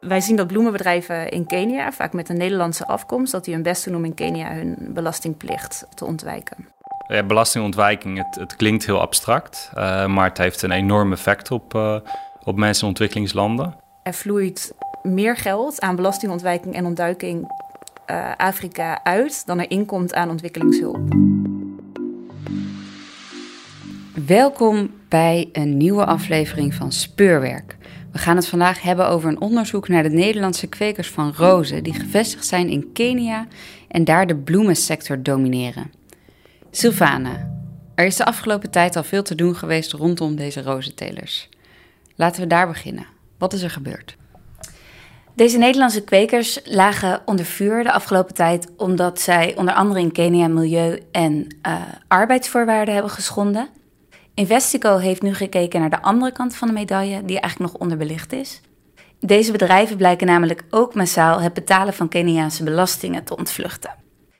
Wij zien dat bloemenbedrijven in Kenia, vaak met een Nederlandse afkomst, dat die hun best doen om in Kenia hun belastingplicht te ontwijken. Ja, belastingontwijking, het, het klinkt heel abstract, uh, maar het heeft een enorm effect op, uh, op mensen in ontwikkelingslanden. Er vloeit meer geld aan belastingontwijking en ontduiking uh, Afrika uit dan er inkomt aan ontwikkelingshulp. Welkom bij een nieuwe aflevering van Speurwerk. We gaan het vandaag hebben over een onderzoek naar de Nederlandse kwekers van rozen die gevestigd zijn in Kenia en daar de bloemensector domineren. Sylvana, er is de afgelopen tijd al veel te doen geweest rondom deze rozentelers. Laten we daar beginnen. Wat is er gebeurd? Deze Nederlandse kwekers lagen onder vuur de afgelopen tijd omdat zij onder andere in Kenia milieu- en uh, arbeidsvoorwaarden hebben geschonden. Investico heeft nu gekeken naar de andere kant van de medaille, die eigenlijk nog onderbelicht is. Deze bedrijven blijken namelijk ook massaal het betalen van Keniaanse belastingen te ontvluchten.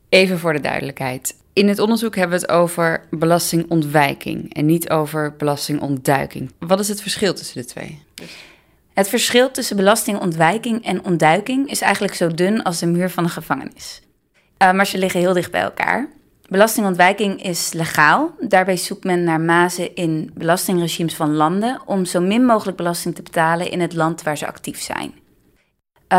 Even voor de duidelijkheid. In het onderzoek hebben we het over belastingontwijking en niet over belastingontduiking. Wat is het verschil tussen de twee? Het verschil tussen belastingontwijking en ontduiking is eigenlijk zo dun als de muur van een gevangenis. Uh, maar ze liggen heel dicht bij elkaar. Belastingontwijking is legaal. Daarbij zoekt men naar mazen in belastingregimes van landen om zo min mogelijk belasting te betalen in het land waar ze actief zijn.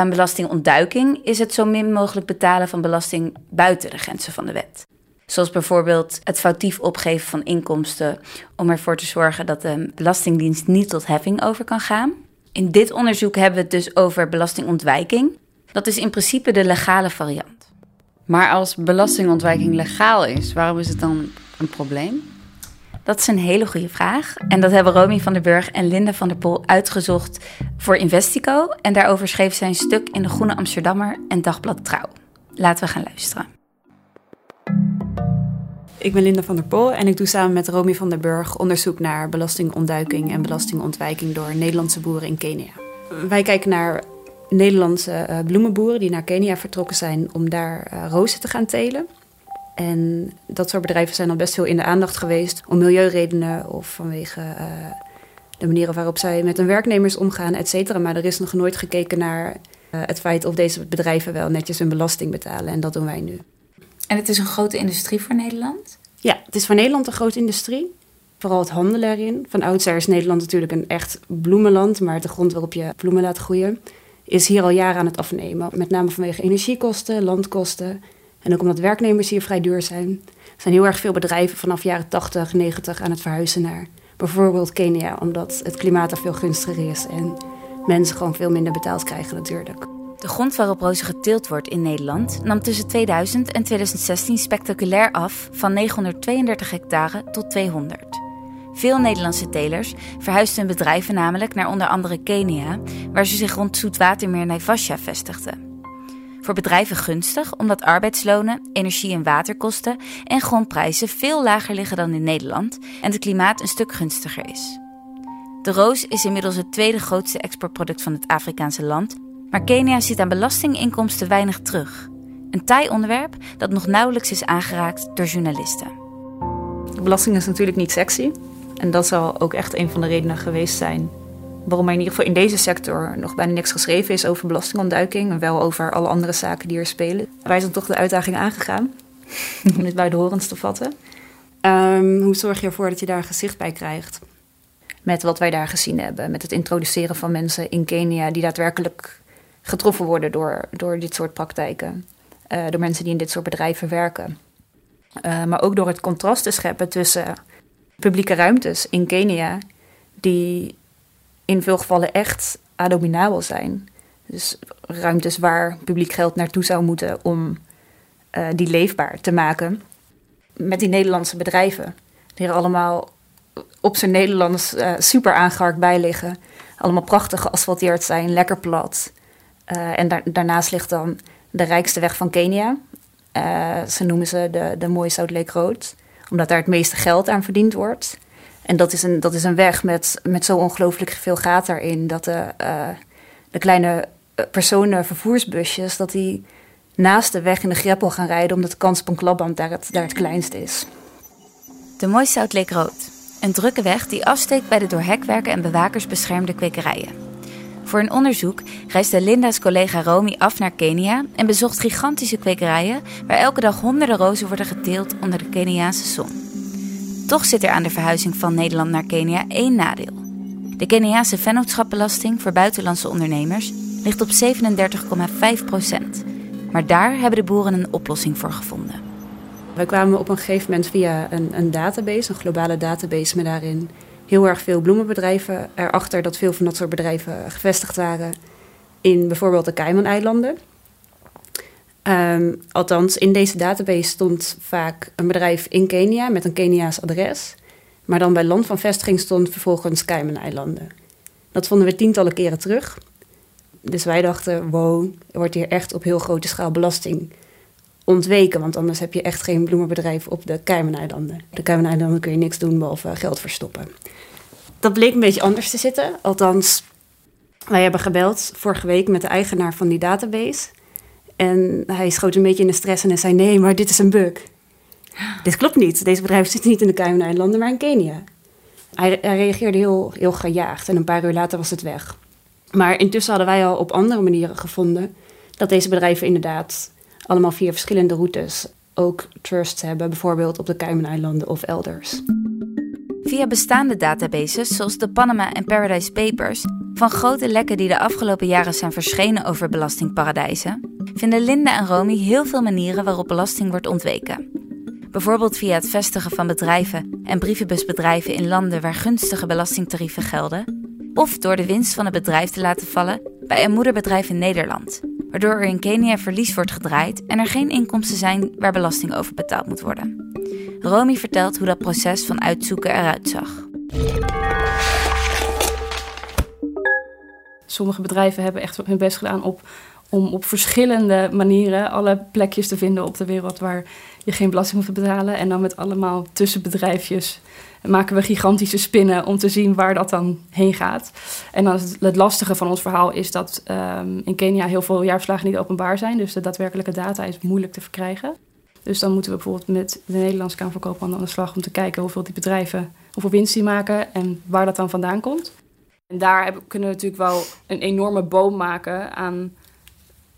Belastingontduiking is het zo min mogelijk betalen van belasting buiten de grenzen van de wet. Zoals bijvoorbeeld het foutief opgeven van inkomsten om ervoor te zorgen dat de Belastingdienst niet tot heffing over kan gaan. In dit onderzoek hebben we het dus over belastingontwijking. Dat is in principe de legale variant. Maar als belastingontwijking legaal is, waarom is het dan een probleem? Dat is een hele goede vraag. En dat hebben Romy van der Burg en Linda van der Pol uitgezocht voor Investico. En daarover schreef zij een stuk in de Groene Amsterdammer en Dagblad Trouw. Laten we gaan luisteren. Ik ben Linda van der Pol en ik doe samen met Romy van der Burg onderzoek naar belastingontduiking en belastingontwijking door Nederlandse boeren in Kenia. Wij kijken naar Nederlandse uh, bloemenboeren die naar Kenia vertrokken zijn om daar uh, rozen te gaan telen. En dat soort bedrijven zijn al best veel in de aandacht geweest om milieuredenen of vanwege uh, de manier waarop zij met hun werknemers omgaan, et cetera. Maar er is nog nooit gekeken naar het feit of deze bedrijven wel netjes hun belasting betalen. En dat doen wij nu. En het is een grote industrie voor Nederland? Ja, het is voor Nederland een grote industrie. Vooral het handelen erin. Van oudsher is Nederland natuurlijk een echt bloemenland, maar de grond waarop je bloemen laat groeien is hier al jaren aan het afnemen. Met name vanwege energiekosten, landkosten en ook omdat werknemers hier vrij duur zijn. Er zijn heel erg veel bedrijven vanaf jaren 80, 90 aan het verhuizen naar bijvoorbeeld Kenia, omdat het klimaat er veel gunstiger is en mensen gewoon veel minder betaald krijgen natuurlijk. De grond waarop rozen geteeld wordt in Nederland nam tussen 2000 en 2016 spectaculair af van 932 hectare tot 200. Veel Nederlandse telers verhuisden hun bedrijven namelijk naar onder andere Kenia, waar ze zich rond zoetwatermeer Naivasha vestigden. Voor bedrijven gunstig omdat arbeidslonen, energie- en waterkosten en grondprijzen veel lager liggen dan in Nederland en het klimaat een stuk gunstiger is. De roos is inmiddels het tweede grootste exportproduct van het Afrikaanse land, maar Kenia ziet aan belastinginkomsten weinig terug. Een taai onderwerp dat nog nauwelijks is aangeraakt door journalisten. De belasting is natuurlijk niet sexy. En dat zal ook echt een van de redenen geweest zijn waarom er in ieder geval in deze sector nog bijna niks geschreven is over belastingontduiking en wel over alle andere zaken die er spelen. Wij zijn toch de uitdaging aangegaan, om dit bij de horens te vatten. Um, hoe zorg je ervoor dat je daar gezicht bij krijgt? Met wat wij daar gezien hebben, met het introduceren van mensen in Kenia die daadwerkelijk getroffen worden door, door dit soort praktijken. Uh, door mensen die in dit soort bedrijven werken. Uh, maar ook door het contrast te scheppen tussen publieke ruimtes in Kenia die in veel gevallen echt abominabel zijn. Dus ruimtes waar publiek geld naartoe zou moeten om uh, die leefbaar te maken. Met die Nederlandse bedrijven. Die er allemaal op zijn Nederlands uh, super aangeharkt bij liggen. Allemaal prachtig geasfalteerd zijn, lekker plat. Uh, en daar, daarnaast ligt dan de rijkste weg van Kenia. Ze noemen ze de, de mooie South Lake Road, omdat daar het meeste geld aan verdiend wordt. En dat is een, dat is een weg met, met zo ongelooflijk veel gaten erin, dat de, uh, de kleine personenvervoersbusjes, dat die naast de weg in de greppel gaan rijden, omdat de kans op een klapband daar het, daar het kleinst is. De mooie South Lake Road, een drukke weg die afsteekt bij de door hekwerken en bewakers beschermde kwekerijen. Voor een onderzoek reisde Linda's collega Romy af naar Kenia en bezocht gigantische kwekerijen waar elke dag honderden rozen worden geteeld onder de Keniaanse zon. Toch zit er aan de verhuizing van Nederland naar Kenia één nadeel. De Keniaanse vennootschapbelasting voor buitenlandse ondernemers ligt op 37,5 procent. Maar daar hebben de boeren een oplossing voor gevonden. Wij kwamen op een gegeven moment via een, een database, een globale database met daarin heel erg veel bloemenbedrijven erachter dat veel van dat soort bedrijven gevestigd waren in bijvoorbeeld de Cayman-eilanden. Um, althans, in deze database stond vaak een bedrijf in Kenia met een Keniaans adres. Maar dan bij land van vestiging stond vervolgens Cayman-eilanden. Dat vonden we tientallen keren terug. Dus wij dachten, wow, er wordt hier echt op heel grote schaal belasting ontweken. Want anders heb je echt geen bloemenbedrijf op de Cayman-eilanden. De Cayman-eilanden kun je niks doen behalve geld verstoppen. Dat bleek een beetje anders te zitten. Althans, wij hebben gebeld vorige week met de eigenaar van die database. En hij schoot een beetje in de stress en zei: Nee, maar dit is een bug. Dit klopt niet. Deze bedrijf zit niet in de Cayman-eilanden, maar in Kenia. Hij, hij, reageerde heel, heel gejaagd en een paar uur later was het weg. Maar intussen hadden wij al op andere manieren gevonden dat deze bedrijven inderdaad allemaal via verschillende routes ook trusts hebben, bijvoorbeeld op de Cayman-eilanden of elders. Via bestaande databases zoals de Panama en Paradise Papers, van grote lekken die de afgelopen jaren zijn verschenen over belastingparadijzen, vinden Linda en Romy heel veel manieren waarop belasting wordt ontweken. Bijvoorbeeld via het vestigen van bedrijven en brievenbusbedrijven in landen waar gunstige belastingtarieven gelden, of door de winst van het bedrijf te laten vallen bij een moederbedrijf in Nederland, waardoor er in Kenia verlies wordt gedraaid en er geen inkomsten zijn waar belasting over betaald moet worden. Romy vertelt hoe dat proces van uitzoeken eruit zag. Sommige bedrijven hebben echt hun best gedaan op, om op verschillende manieren alle plekjes te vinden op de wereld waar je geen belasting hoeft betalen. En dan met allemaal tussenbedrijfjes maken we gigantische spinnen om te zien waar dat dan heen gaat. En dan het, lastige van ons verhaal is dat um, in Kenia heel veel jaarverslagen niet openbaar zijn. Dus de daadwerkelijke data is moeilijk te verkrijgen. Dus dan moeten we bijvoorbeeld met de Nederlandse Kamer aan de slag om te kijken hoeveel die bedrijven, hoeveel winst die maken en waar dat dan vandaan komt. En daar kunnen we natuurlijk wel een enorme boom maken aan.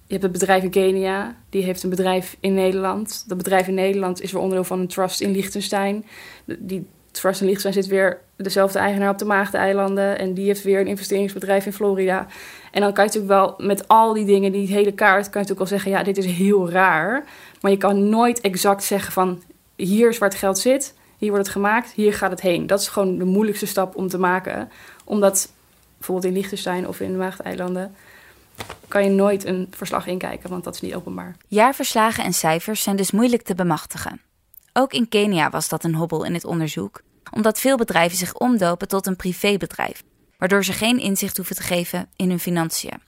Je hebt het bedrijf in Kenia, die heeft een bedrijf in Nederland. Dat bedrijf in Nederland is weer onderdeel van een trust in Liechtenstein. Die trust in Liechtenstein zit weer dezelfde eigenaar op de Maagdeilanden. En die heeft weer een investeringsbedrijf in Florida. En dan kan je natuurlijk wel met al die dingen, die hele kaart, kan je natuurlijk wel zeggen: ja, dit is heel raar. Maar je kan nooit exact zeggen van hier is waar het geld zit, hier wordt het gemaakt, hier gaat het heen. Dat is gewoon de moeilijkste stap om te maken. Omdat bijvoorbeeld in Liechtenstein of in de Maagdeilanden kan je nooit een verslag inkijken, want dat is niet openbaar. Jaarverslagen en cijfers zijn dus moeilijk te bemachtigen. Ook in Kenia was dat een hobbel in het onderzoek, omdat veel bedrijven zich omdopen tot een privébedrijf, waardoor ze geen inzicht hoeven te geven in hun financiën.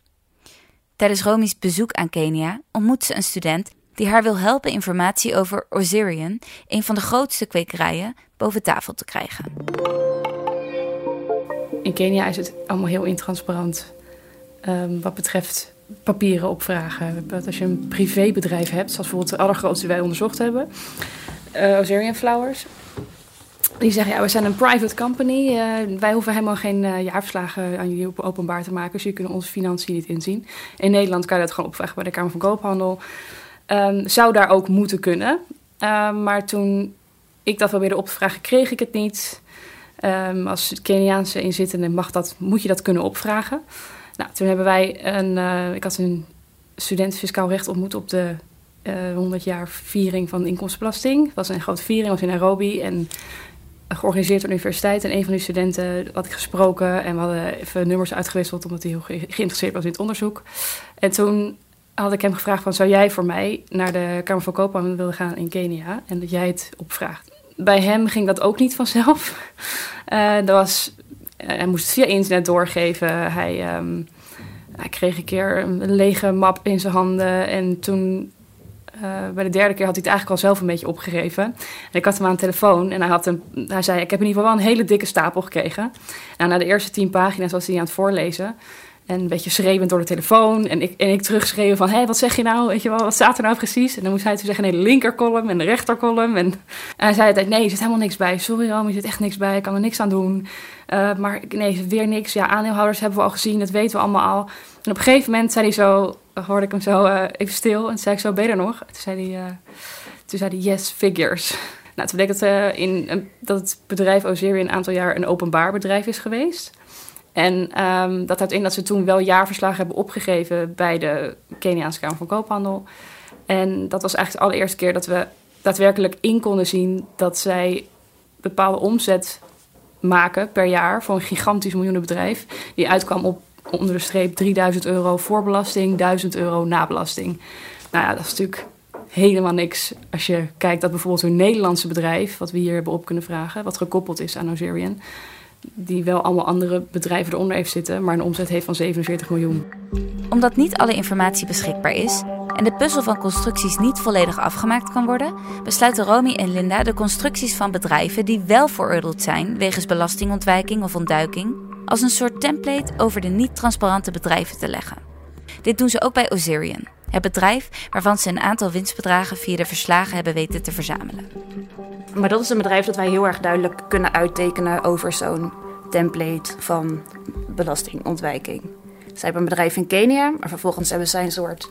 Tijdens Romy's bezoek aan Kenia ontmoet ze een student die haar wil helpen informatie over Osirian, een van de grootste kwekerijen, boven tafel te krijgen. In Kenia is het allemaal heel intransparant um, wat betreft papieren opvragen. Als je een privébedrijf hebt, zoals bijvoorbeeld de allergrootste die wij onderzocht hebben, uh, Osirian Flowers. Die zeggen, ja, we zijn een private company. Uh, wij hoeven helemaal geen uh, jaarverslagen aan jullie openbaar te maken. Dus jullie kunnen onze financiën niet inzien. In Nederland kan je dat gewoon opvragen bij de Kamer van Koophandel. Um, zou daar ook moeten kunnen. Um, maar toen ik dat probeerde op te vragen, kreeg ik het niet. Um, als Keniaanse inzittende mag dat, moet je dat kunnen opvragen. Nou, toen hebben wij een... Uh, ik had een student fiscaal recht ontmoet op de uh, 100 jaar viering van inkomstenbelasting. Het was een grote viering, was in Nairobi en georganiseerd door de universiteit. En een van die studenten had ik gesproken en we hadden even nummers uitgewisseld omdat hij heel geïnteresseerd was in het onderzoek. En toen had ik hem gevraagd van... zou jij voor mij naar de Kamer van Koophandel willen gaan in Kenia... en dat jij het opvraagt. Bij hem ging dat ook niet vanzelf. Uh, was, uh, hij moest het via internet doorgeven. Hij, um, Hij kreeg een keer een lege map in zijn handen. En toen, uh, bij de derde keer, had hij het eigenlijk al zelf een beetje opgegeven. En ik had hem aan de telefoon en hij, had hij zei: Ik heb in ieder geval wel een hele dikke stapel gekregen. Nou, na de eerste tien pagina's was hij aan het voorlezen. En een beetje schreeuwend door de telefoon. En ik, en ik van, hé, wat zeg je nou? Weet je wel, wat staat er nou precies? En dan moest hij toen zeggen, nee, de linkerkolom en de rechterkolom. En, en hij zei altijd, nee, er zit helemaal niks bij. Sorry, Ram, er zit echt niks bij. Ik kan er niks aan doen. Uh, maar nee, weer niks. Ja, aandeelhouders hebben we al gezien. Dat weten we allemaal al. En op een gegeven moment zei hij zo, hoorde ik hem zo uh, even stil. En zei ik zo, ben je er nog? Toen zei hij, uh, toen zei hij yes, figures. Nou, toen bleek dat, in, dat het bedrijf Ozeri een aantal jaar een openbaar bedrijf is geweest. En um, dat houdt in dat ze toen wel jaarverslagen hebben opgegeven bij de Keniaanse Kamer van Koophandel. En dat was eigenlijk de allereerste keer dat we daadwerkelijk in konden zien dat zij bepaalde omzet maken per jaar voor een gigantisch miljoenenbedrijf. Die uitkwam op onder de streep 3000 euro voor belasting, 1000 euro na belasting. Nou ja, dat is natuurlijk helemaal niks als je kijkt dat bijvoorbeeld een Nederlandse bedrijf, wat we hier hebben op kunnen vragen, wat gekoppeld is aan Ozerian, die wel allemaal andere bedrijven eronder heeft zitten, maar een omzet heeft van 47 miljoen. Omdat niet alle informatie beschikbaar is en de puzzel van constructies niet volledig afgemaakt kan worden, besluiten Romy en Linda de constructies van bedrijven die wel veroordeeld zijn wegens belastingontwijking of ontduiking als een soort template over de niet-transparante bedrijven te leggen. Dit doen ze ook bij Ozerian, het bedrijf waarvan ze een aantal winstbedragen via de verslagen hebben weten te verzamelen. Maar dat is een bedrijf dat wij heel erg duidelijk kunnen uittekenen over zo'n template van belastingontwijking. Zij hebben een bedrijf in Kenia, maar vervolgens hebben zij een soort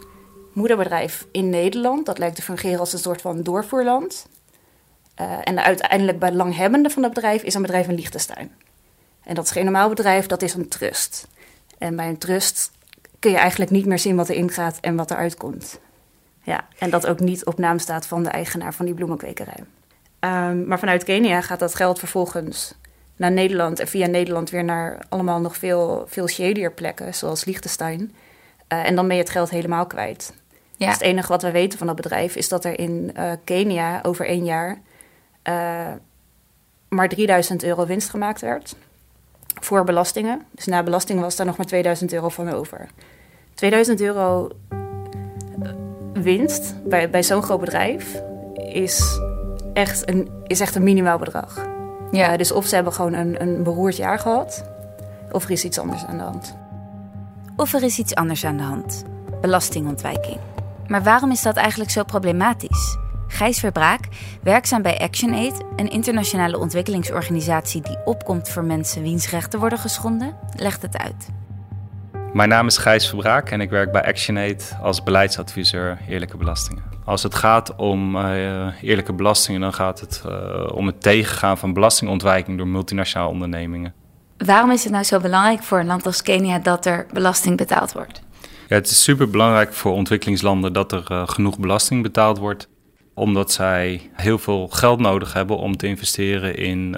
moederbedrijf in Nederland. Dat lijkt te fungeren als een soort van doorvoerland. Uh, en de uiteindelijk belanghebbende van dat bedrijf is een bedrijf in Liechtenstein. En dat is geen normaal bedrijf, dat is een trust. En bij een trust kun je eigenlijk niet meer zien wat erin gaat en wat eruit komt. Ja, en dat ook niet op naam staat van de eigenaar van die bloemenkwekerij. Um, maar vanuit Kenia gaat dat geld vervolgens naar Nederland en via Nederland weer naar allemaal nog veel, veel shadier plekken, zoals Liechtenstein. Uh, en dan ben je het geld helemaal kwijt. Ja. Dus het enige wat we weten van dat bedrijf is dat er in uh, Kenia over één jaar uh, maar 3000 euro winst gemaakt werd. Voor belastingen. Dus na belastingen was daar nog maar 2000 euro van over. 2000 euro winst bij, bij zo'n groot bedrijf is echt een, is echt een minimaal bedrag. Ja. Uh, dus of ze hebben gewoon een, een beroerd jaar gehad, of er is iets anders aan de hand. Of er is iets anders aan de hand. Belastingontwijking. Maar waarom is dat eigenlijk zo problematisch? Gijs Verbraak, werkzaam bij ActionAid, een internationale ontwikkelingsorganisatie die opkomt voor mensen wiens rechten worden geschonden, legt het uit. Mijn naam is Gijs Verbraak en ik werk bij ActionAid als beleidsadviseur eerlijke belastingen. Als het gaat om uh, eerlijke belastingen, dan gaat het uh, om het tegengaan van belastingontwijking door multinationale ondernemingen. Waarom is het nou zo belangrijk voor een land als Kenia dat er belasting betaald wordt? Ja, het is super belangrijk voor ontwikkelingslanden dat er uh, genoeg belasting betaald wordt omdat zij heel veel geld nodig hebben om te investeren in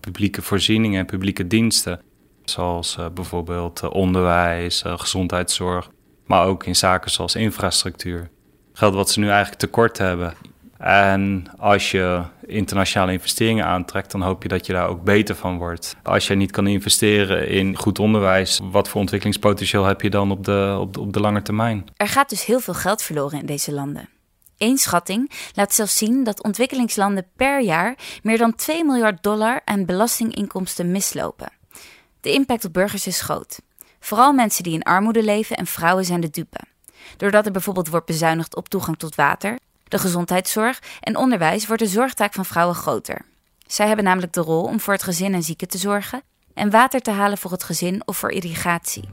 publieke voorzieningen en publieke diensten. Zoals bijvoorbeeld onderwijs, gezondheidszorg, maar ook in zaken zoals infrastructuur geld wat ze nu eigenlijk tekort hebben. En als je internationale investeringen aantrekt, dan hoop je dat je daar ook beter van wordt. Als je niet kan investeren in goed onderwijs, wat voor ontwikkelingspotentieel heb je dan op de, op de, op de lange termijn? Er gaat dus heel veel geld verloren in deze landen. Eén schatting laat zelfs zien dat ontwikkelingslanden per jaar meer dan 2 miljard dollar aan belastinginkomsten mislopen. De impact op burgers is groot. Vooral mensen die in armoede leven en vrouwen zijn de dupe doordat er bijvoorbeeld wordt bezuinigd op toegang tot water, de gezondheidszorg en onderwijs, wordt de zorgtaak van vrouwen groter. Zij hebben namelijk de rol om voor het gezin en zieken te zorgen en water te halen voor het gezin of voor irrigatie.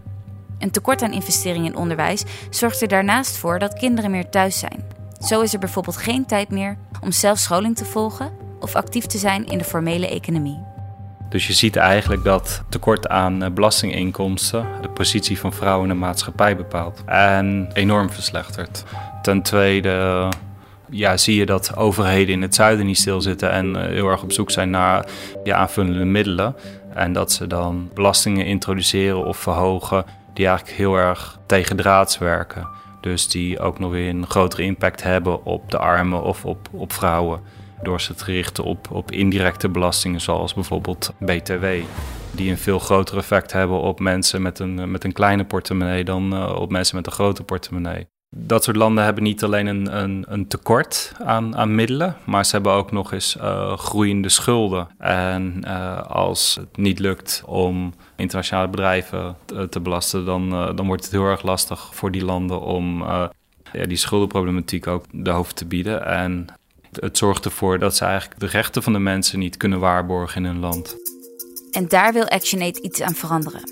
Een tekort aan investeringen in onderwijs zorgt er daarnaast voor dat kinderen meer thuis zijn. Zo is er bijvoorbeeld geen tijd meer om zelf scholing te volgen of actief te zijn in de formele economie. Dus je ziet eigenlijk dat tekort aan eh, belastinginkomsten de positie van vrouwen in de maatschappij bepaalt. En enorm verslechtert. Ten tweede ja, zie je dat overheden in het zuiden niet stilzitten en eh, heel erg op zoek zijn naar ja, aanvullende middelen. En dat ze dan belastingen introduceren of verhogen die eigenlijk heel erg tegendraads werken. Dus die ook nog weer een grotere impact hebben op de armen of op, op vrouwen door ze te richten op, op indirecte belastingen zoals bijvoorbeeld BTW. die een veel groter effect hebben op mensen met een, met een kleine portemonnee dan op mensen met een grote portemonnee. Dat soort landen hebben niet alleen een, een, een tekort aan, aan, middelen, maar ze hebben ook nog eens uh, groeiende schulden. En uh, als het niet lukt om internationale bedrijven te, te belasten, dan, dan wordt het heel erg lastig voor die landen om ja, die schuldenproblematiek ook de hoofd te bieden. En het zorgt ervoor dat ze eigenlijk de rechten van de mensen niet kunnen waarborgen in hun land. En daar wil ActionAid iets aan veranderen.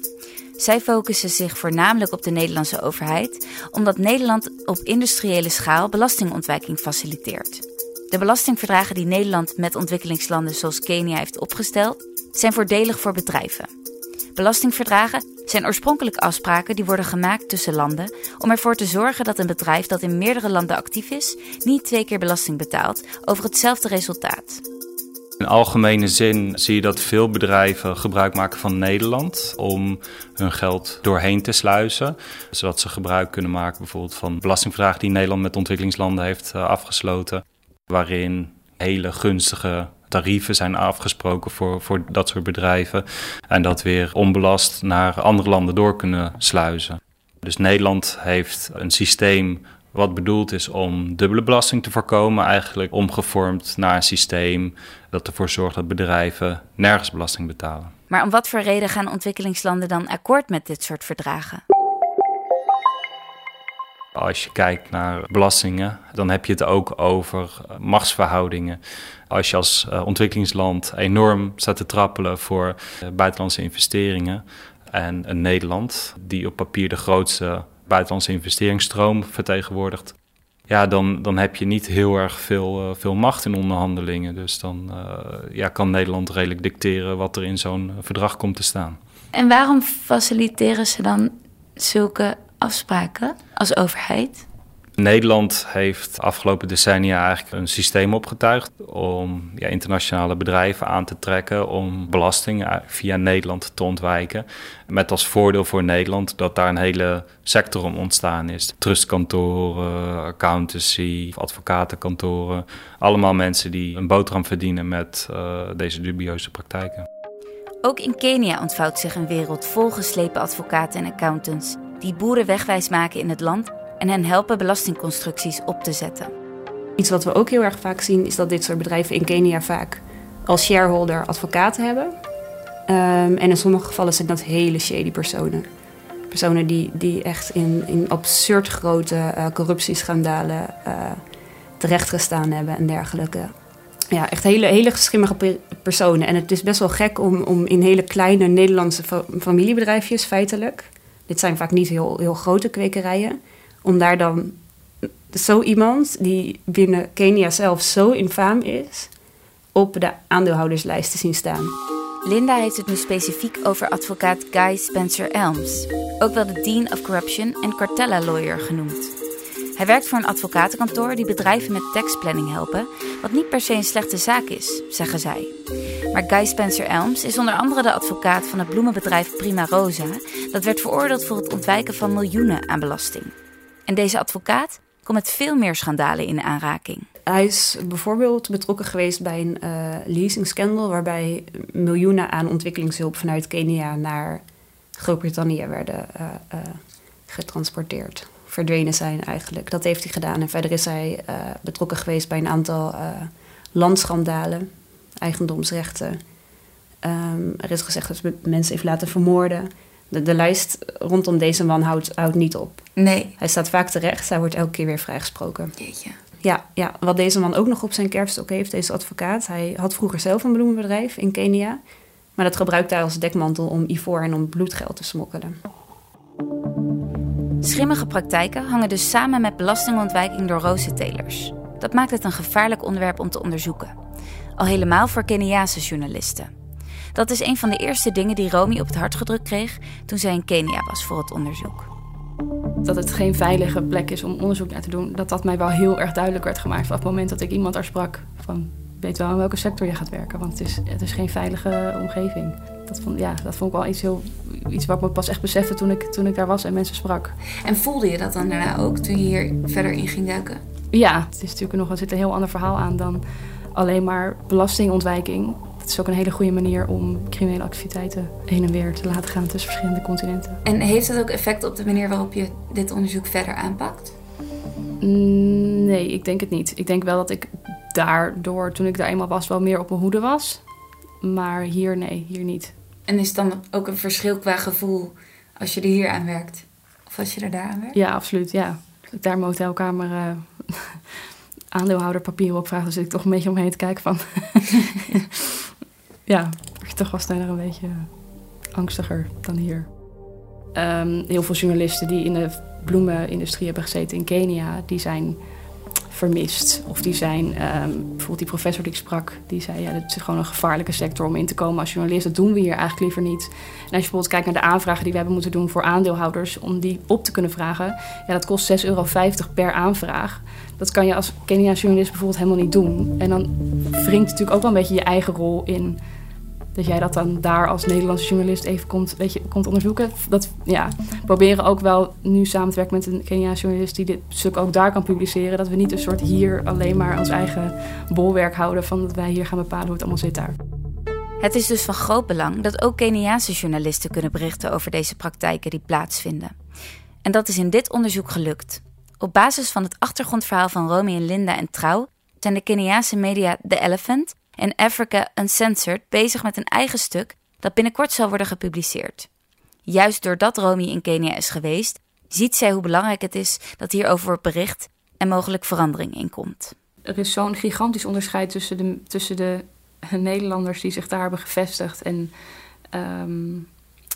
Zij focussen zich voornamelijk op de Nederlandse overheid, omdat Nederland op industriële schaal belastingontwijking faciliteert. De belastingverdragen die Nederland met ontwikkelingslanden zoals Kenia heeft opgesteld, zijn voordelig voor bedrijven. Belastingverdragen zijn oorspronkelijk afspraken die worden gemaakt tussen landen om ervoor te zorgen dat een bedrijf dat in meerdere landen actief is, niet twee keer belasting betaalt over hetzelfde resultaat. In algemene zin zie je dat veel bedrijven gebruik maken van Nederland om hun geld doorheen te sluizen. Zodat ze gebruik kunnen maken bijvoorbeeld van belastingverdragen die Nederland met ontwikkelingslanden heeft eh, afgesloten. Waarin hele gunstige tarieven zijn afgesproken voor, voor dat soort bedrijven. En dat weer onbelast naar andere landen door kunnen sluizen. Dus Nederland heeft een systeem wat bedoeld is om dubbele belasting te voorkomen, eigenlijk omgevormd naar een systeem dat ervoor zorgt dat bedrijven nergens belasting betalen. Maar om wat voor reden gaan ontwikkelingslanden dan akkoord met dit soort verdragen? Als je kijkt naar belastingen, dan heb je het ook over eh, machtsverhoudingen. Als je als eh, ontwikkelingsland enorm staat te trappelen voor eh, buitenlandse investeringen en een Nederland, die op papier de grootste buitenlandse investeringsstroom vertegenwoordigt, ja, dan, dan heb je niet heel erg veel, veel macht in onderhandelingen. Dus dan ja, kan Nederland redelijk dicteren wat er in zo'n verdrag komt te staan. En waarom faciliteren ze dan zulke afspraken als overheid? Nederland heeft afgelopen decennia eigenlijk een systeem opgetuigd om ja, internationale bedrijven aan te trekken om belastingen via Nederland te ontwijken. Met als voordeel voor Nederland dat daar een hele sector om ontstaan is. Trustkantoren, accountancy, advocatenkantoren. Allemaal mensen die een boterham verdienen met uh, deze dubieuze praktijken. Ook in Kenia ontvouwt zich een wereld vol geslepen advocaten en accountants die boeren wegwijs maken in het land en hen helpen belastingconstructies op te zetten. Iets wat we ook heel erg vaak zien is dat dit soort bedrijven in Kenia vaak als shareholder advocaten hebben. Um, en in sommige gevallen zijn dat hele shady personen. Personen die, die echt in, in absurd grote uh, corruptieschandalen uh, terechtgestaan hebben en dergelijke. Ja, echt hele, hele geschimmige personen. En het is best wel gek om, om in hele kleine Nederlandse familiebedrijfjes feitelijk... dit zijn vaak niet heel, heel grote kwekerijen om daar dan zo iemand die binnen Kenia zelf zo infaam is, op de aandeelhouderslijst te zien staan. Linda heeft het nu specifiek over advocaat Guy Spencer Elms, ook wel de Dean of Corruption en Cartella Lawyer genoemd. Hij werkt voor een advocatenkantoor die bedrijven met taxplanning helpen, wat niet per se een slechte zaak is, zeggen zij. Maar Guy Spencer Elms is onder andere de advocaat van het bloemenbedrijf Prima Rosa, dat werd veroordeeld voor het ontwijken van miljoenen aan belasting. En deze advocaat komt met veel meer schandalen in aanraking. Hij is bijvoorbeeld betrokken geweest bij een uh, leasing scandal... waarbij miljoenen aan ontwikkelingshulp vanuit Kenia naar Groot-Brittannië werden uh, uh, getransporteerd. Verdwenen zijn eigenlijk. Dat heeft hij gedaan. En verder is hij betrokken geweest bij een aantal landschandalen, eigendomsrechten. Um, er is gezegd dat hij mensen heeft laten vermoorden de, de lijst rondom deze man houdt, houdt niet op. Nee. Hij staat vaak terecht, hij wordt elke keer weer vrijgesproken. Jeetje. Ja, ja, wat deze man ook nog op zijn kerfstok heeft, deze advocaat. Hij had vroeger zelf een bloemenbedrijf in Kenia. Maar dat gebruikte hij als dekmantel om ivoor en om bloedgeld te smokkelen. Schimmige praktijken hangen dus samen met belastingontwijking door rozentelers. Dat maakt het een gevaarlijk onderwerp om te onderzoeken. Al helemaal voor Keniaanse journalisten. Dat is een van de eerste dingen die Romy op het hart gedrukt kreeg toen zij in Kenia was voor het onderzoek. Dat het geen veilige plek is om onderzoek naar te doen, dat dat mij wel heel erg duidelijk werd gemaakt vanaf het moment dat ik iemand daar sprak. Van weet wel in welke sector je gaat werken, want het is, het is geen veilige omgeving. Dat vond, ja, dat vond ik wel iets, heel, iets wat ik pas echt besefte toen ik, toen ik daar was en mensen sprak. En voelde je dat dan daarna ook toen je hier verder in ging duiken? Ja, het is natuurlijk nog, er zit een heel ander verhaal aan dan alleen maar belastingontwijking het is ook een hele goede manier om criminele activiteiten heen en weer te laten gaan tussen verschillende continenten. En heeft dat ook effect op de manier waarop je dit onderzoek verder aanpakt? Mm, nee, ik denk het niet. Ik denk wel dat ik daardoor, toen ik daar eenmaal was, wel meer op mijn hoede was. Maar hier, nee, hier niet. En is dan ook een verschil qua gevoel als je er hier aan werkt? Of als je er daar aan werkt? Ja, absoluut, ja. Als ik daar mijn hotelkamer uh, aandeelhouderpapieren op vraag, dan zit ik toch een beetje omheen te kijken van... ja, word je toch wel sneller een beetje angstiger dan hier. Um, heel veel journalisten die in de bloemenindustrie hebben gezeten in Kenia, die zijn vermist. Of die zijn, um, bijvoorbeeld die professor die ik sprak, die zei: ja, dit is gewoon een gevaarlijke sector om in te komen als journalist. Dat doen we hier eigenlijk liever niet. En als je bijvoorbeeld kijkt naar de aanvragen die we hebben moeten doen voor aandeelhouders, om die op te kunnen vragen, ja, dat kost 6,50 euro per aanvraag. Dat kan je als Keniaanse journalist bijvoorbeeld helemaal niet doen. En dan wringt natuurlijk ook wel een beetje je eigen rol in dat jij dat dan daar als Nederlandse journalist even komt, weet je, komt onderzoeken. Dat, ja, proberen ook wel nu samen te werken met een Keniaanse journalist die dit stuk ook daar kan publiceren. Dat we niet een soort hier alleen maar ons eigen bolwerk houden van dat wij hier gaan bepalen hoe het allemaal zit daar. Het is dus van groot belang dat ook Keniaanse journalisten kunnen berichten over deze praktijken die plaatsvinden. En dat is in dit onderzoek gelukt. Op basis van het achtergrondverhaal van Romy en Linda en Trouw zijn de Keniaanse media The Elephant en Africa Uncensored bezig met een eigen stuk dat binnenkort zal worden gepubliceerd. Juist doordat Romy in Kenia is geweest, ziet zij hoe belangrijk het is dat hierover wordt bericht en mogelijk verandering in komt. Er is zo'n gigantisch onderscheid tussen de, tussen de Nederlanders die zich daar hebben gevestigd en um,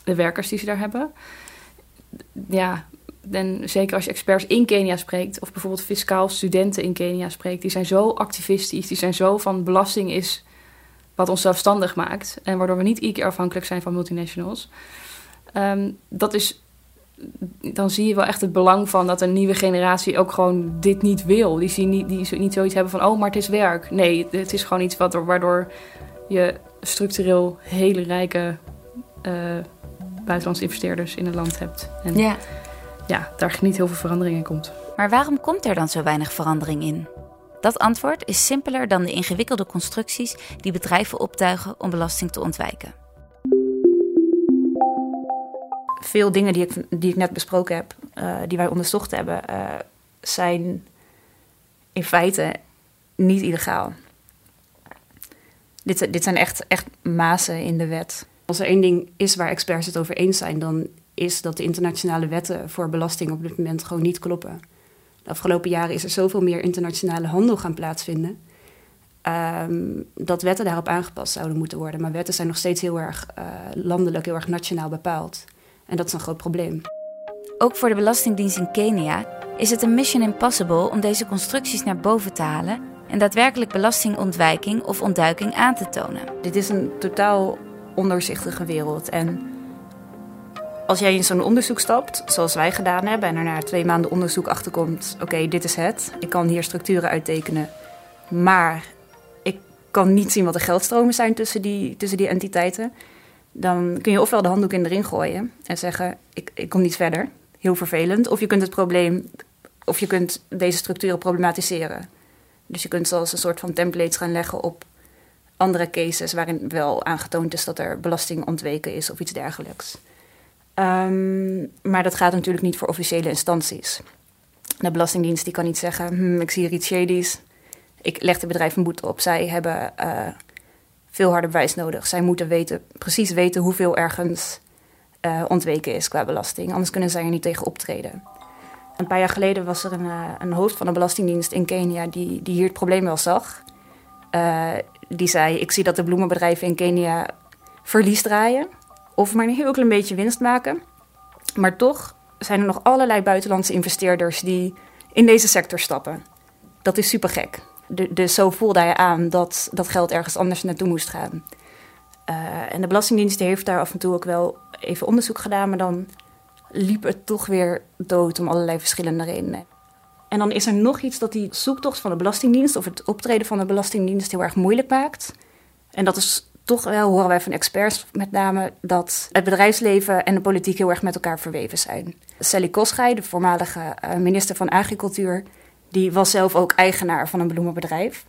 de werkers die ze daar hebben. Ja, en zeker als je experts in Kenia spreekt, of bijvoorbeeld fiscaal studenten in Kenia spreekt, die zijn zo activistisch, die zijn zo van belasting is wat ons zelfstandig maakt. En waardoor we niet iedere keer afhankelijk zijn van multinationals. Um, dat is, dan zie je wel echt het belang van dat een nieuwe generatie ook gewoon dit niet wil. Die, zien niet, die niet zoiets hebben van, oh, maar het is werk. Nee, het is gewoon iets wat, waardoor je structureel hele rijke uh, buitenlandse investeerders in het land hebt. En ja ja, daar niet heel veel verandering in komt. Maar waarom komt er dan zo weinig verandering in? Dat antwoord is simpeler dan de ingewikkelde constructies die bedrijven optuigen om belasting te ontwijken. Veel dingen die ik, die ik net besproken heb, uh, die wij onderzocht hebben, uh, zijn in feite niet illegaal. Dit, dit zijn echt, echt mazen in de wet. Als er één ding is waar experts het over eens zijn, dan is dat de internationale wetten voor belasting op dit moment gewoon niet kloppen. De afgelopen jaren is er zoveel meer internationale handel gaan plaatsvinden. Um, dat wetten daarop aangepast zouden moeten worden. Maar wetten zijn nog steeds heel erg uh, landelijk, heel erg nationaal bepaald. En dat is een groot probleem. Ook voor de Belastingdienst in Kenia is het een mission impossible om deze constructies naar boven te halen en daadwerkelijk belastingontwijking of ontduiking aan te tonen. Dit is een totaal ondoorzichtige wereld. En als jij in zo'n onderzoek stapt, zoals wij gedaan hebben, en er na twee maanden onderzoek achterkomt: oké, dit is het, ik kan hier structuren uittekenen, maar ik kan niet zien wat de geldstromen zijn tussen die, tussen die entiteiten, dan kun je ofwel de handdoek in de ring gooien en zeggen: ik, ik kom niet verder, heel vervelend, of je kunt het probleem, of je kunt deze structuren problematiseren. Dus je kunt zelfs een soort van templates gaan leggen op andere cases waarin wel aangetoond is dat er belasting ontweken is of iets dergelijks. Um, maar dat gaat natuurlijk niet voor officiële instanties. De Belastingdienst die kan niet zeggen: hm, ik zie hier iets shady's. Ik leg het bedrijf een boete op. Zij hebben uh, veel harder bewijs nodig. Zij moeten weten, precies weten hoeveel ergens uh, ontweken is qua belasting. Anders kunnen zij er niet tegen optreden. Een paar jaar geleden was er een, uh, een hoofd van een belastingdienst in Kenia die, die hier het probleem wel zag. die zei: Ik zie dat de bloemenbedrijven in Kenia verlies draaien of maar een heel klein beetje winst maken. Maar toch zijn er nog allerlei buitenlandse investeerders die in deze sector stappen. Dat is super gek. dus zo voelde hij aan dat dat geld ergens anders naartoe moest gaan. Uh, en de Belastingdienst heeft daar af en toe ook wel even onderzoek gedaan, maar dan liep het toch weer dood om allerlei verschillende redenen. En dan is er nog iets dat die zoektocht van de Belastingdienst of het optreden van de Belastingdienst heel erg moeilijk maakt. En dat is toch wel horen wij van experts met name dat het bedrijfsleven en de politiek heel erg met elkaar verweven zijn. Sally Koschij, de voormalige eh, minister van Agricultuur, die was zelf ook eigenaar van een bloemenbedrijf.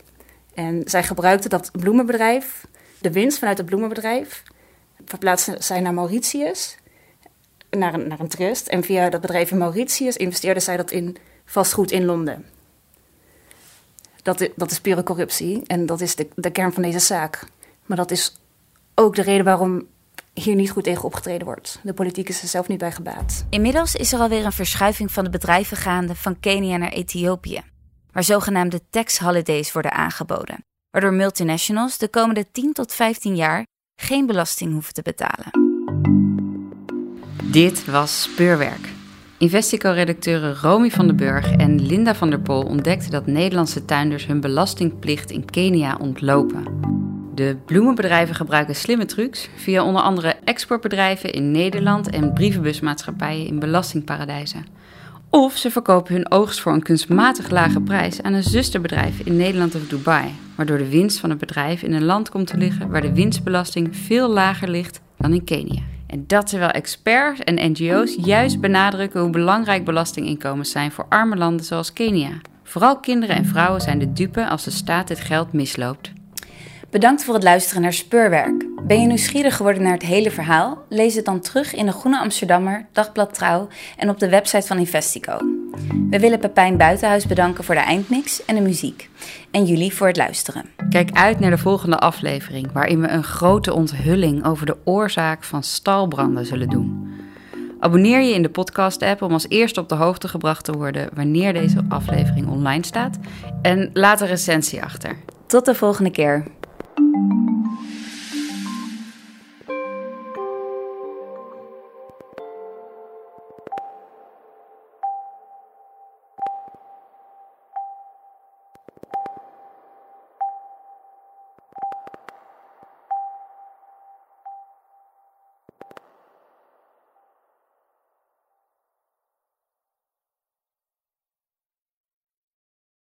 En zij gebruikte dat bloemenbedrijf De winst vanuit het bloemenbedrijf verplaatsten zij naar Mauritius, naar een, naar een trust. En via dat bedrijf in Mauritius investeerden zij dat in vastgoed in Londen. Dat, dat is pure corruptie en dat is de, de kern van deze zaak. Maar dat is ook de reden waarom hier niet goed tegen opgetreden wordt. De politiek is er zelf niet bij gebaat. Inmiddels is er alweer een verschuiving van de bedrijven gaande van Kenia naar Ethiopië, waar zogenaamde tax holidays worden aangeboden, waardoor multinationals de komende 10 tot 15 jaar geen belasting hoeven te betalen. Dit was Speurwerk. Investico-redacteuren Romy van den Burg en Linda van der Pol ontdekten dat Nederlandse tuinders hun belastingplicht in Kenia ontlopen. De bloemenbedrijven gebruiken slimme trucs via onder andere exportbedrijven in Nederland en brievenbusmaatschappijen in belastingparadijzen. Of ze verkopen hun oogst voor een kunstmatig lage prijs aan een zusterbedrijf in Nederland of Dubai, waardoor de winst van het bedrijf in een land komt te liggen waar de winstbelasting veel lager ligt dan in Kenia. En dat terwijl experts en NGO's juist benadrukken hoe belangrijk belastinginkomens zijn voor arme landen zoals Kenia. Vooral kinderen en vrouwen zijn de dupe als de staat dit geld misloopt. Bedankt voor het luisteren naar Speurwerk. Ben je nieuwsgierig geworden naar het hele verhaal? Lees het dan terug in de Groene Amsterdammer, Dagblad Trouw en op de website van Investico. We willen Pepijn Buitenhuis bedanken voor de eindmix en de muziek. En jullie voor het luisteren. Kijk uit naar de volgende aflevering, waarin we een grote onthulling over de oorzaak van stalbranden zullen doen. Abonneer je in de podcast-app om als eerste op de hoogte gebracht te worden wanneer deze aflevering online staat. En laat een recensie achter. Tot de volgende keer. Thank you.